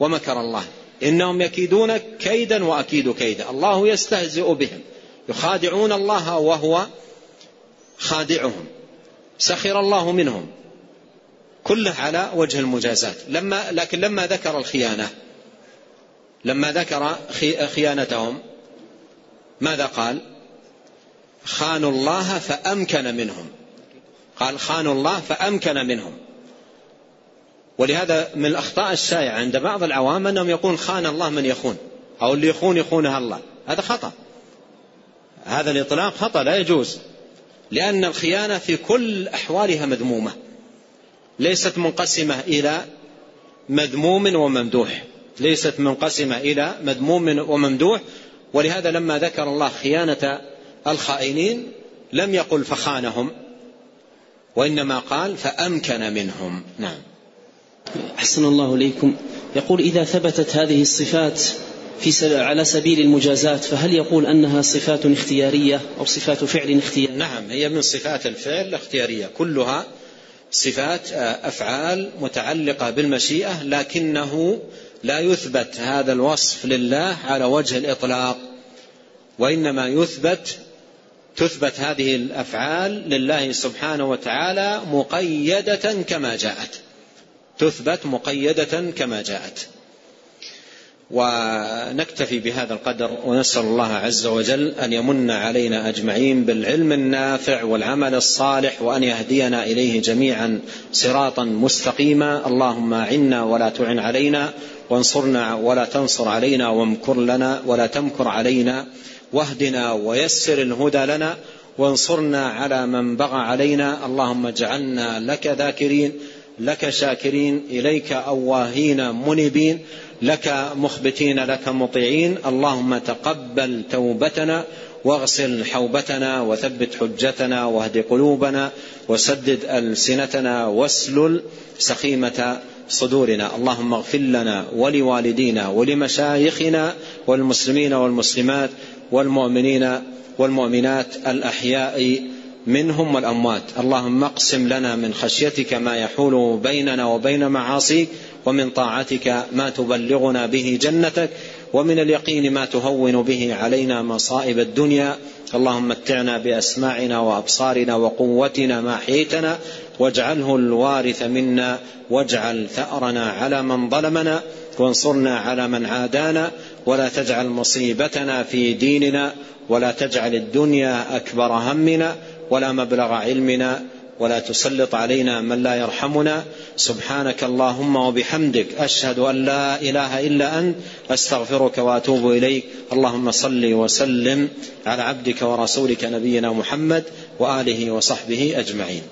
ومكر الله. إنهم يكيدون كيدا وأكيد كيدا. الله يستهزئ بهم. يخادعون الله وهو خادعهم. سخر الله منهم. كله على وجه المجازات. لما لكن لما ذكر الخيانة لما ذكر خيانتهم ماذا قال؟ خانوا الله فأمكن منهم. قال خانوا الله فأمكن منهم. ولهذا من الأخطاء الشائعة عند بعض العوام أنهم يقول خان الله من يخون أو اللي يخون يخونها الله. هذا خطأ. هذا الإطلاق خطأ لا يجوز. لأن الخيانة في كل أحوالها مذمومة. ليست منقسمة إلى مذموم وممدوح. ليست منقسمة إلى مذموم وممدوح. ولهذا لما ذكر الله خيانة الخائنين لم يقل فخانهم وإنما قال فأمكن منهم. نعم.
أحسن الله إليكم. يقول إذا ثبتت هذه الصفات في على سبيل المجازات فهل يقول أنها صفات اختيارية أو صفات فعل اختيارية
نعم هي من صفات الفعل الاختيارية. كلها صفات آه، أفعال متعلقة بالمشيئة لكنه لا يثبت هذا الوصف لله على وجه الإطلاق وإنما يثبت تثبت هذه الأفعال لله سبحانه وتعالى مقيدة كما جاءت. تثبت مقيدة كما جاءت. ونكتفي بهذا القدر ونسأل الله عز وجل أن يمن علينا أجمعين بالعلم النافع والعمل الصالح وأن يهدينا إليه جميعا صراطا مستقيما. اللهم اعنا ولا تعن علينا وانصرنا ولا تنصر علينا وامكر لنا ولا تمكر علينا. واهدنا ويسر الهدى لنا وانصرنا على من بغى علينا. اللهم اجعلنا لك ذاكرين لك شاكرين إليك أواهين منيبين لك مخبتين لك مطيعين. اللهم تقبل توبتنا واغسل حوبتنا وثبت حجتنا واهد قلوبنا وسدد ألسنتنا واسلل سخيمة صدورنا. اللهم اغفر لنا ولوالدينا ولمشايخنا والمسلمين والمسلمات والمؤمنين والمؤمنات الأحياء منهم والأموات. اللهم اقسم لنا من خشيتك ما يحول بيننا وبين معاصيك ومن طاعتك ما تبلغنا به جنتك ومن اليقين ما تهون به علينا مصائب الدنيا. اللهم متعنا بأسماعنا وأبصارنا وقوتنا ما احييتنا واجعله الوارث منا واجعل ثأرنا على من ظلمنا وانصرنا على من عادانا ولا تجعل مصيبتنا في ديننا ولا تجعل الدنيا أكبر همنا ولا مبلغ علمنا ولا تسلط علينا من لا يرحمنا. سبحانك اللهم وبحمدك أشهد أن لا إله إلا أنت أستغفرك وأتوب إليك. اللهم صل وسلم على عبدك ورسولك نبينا محمد وآله وصحبه أجمعين.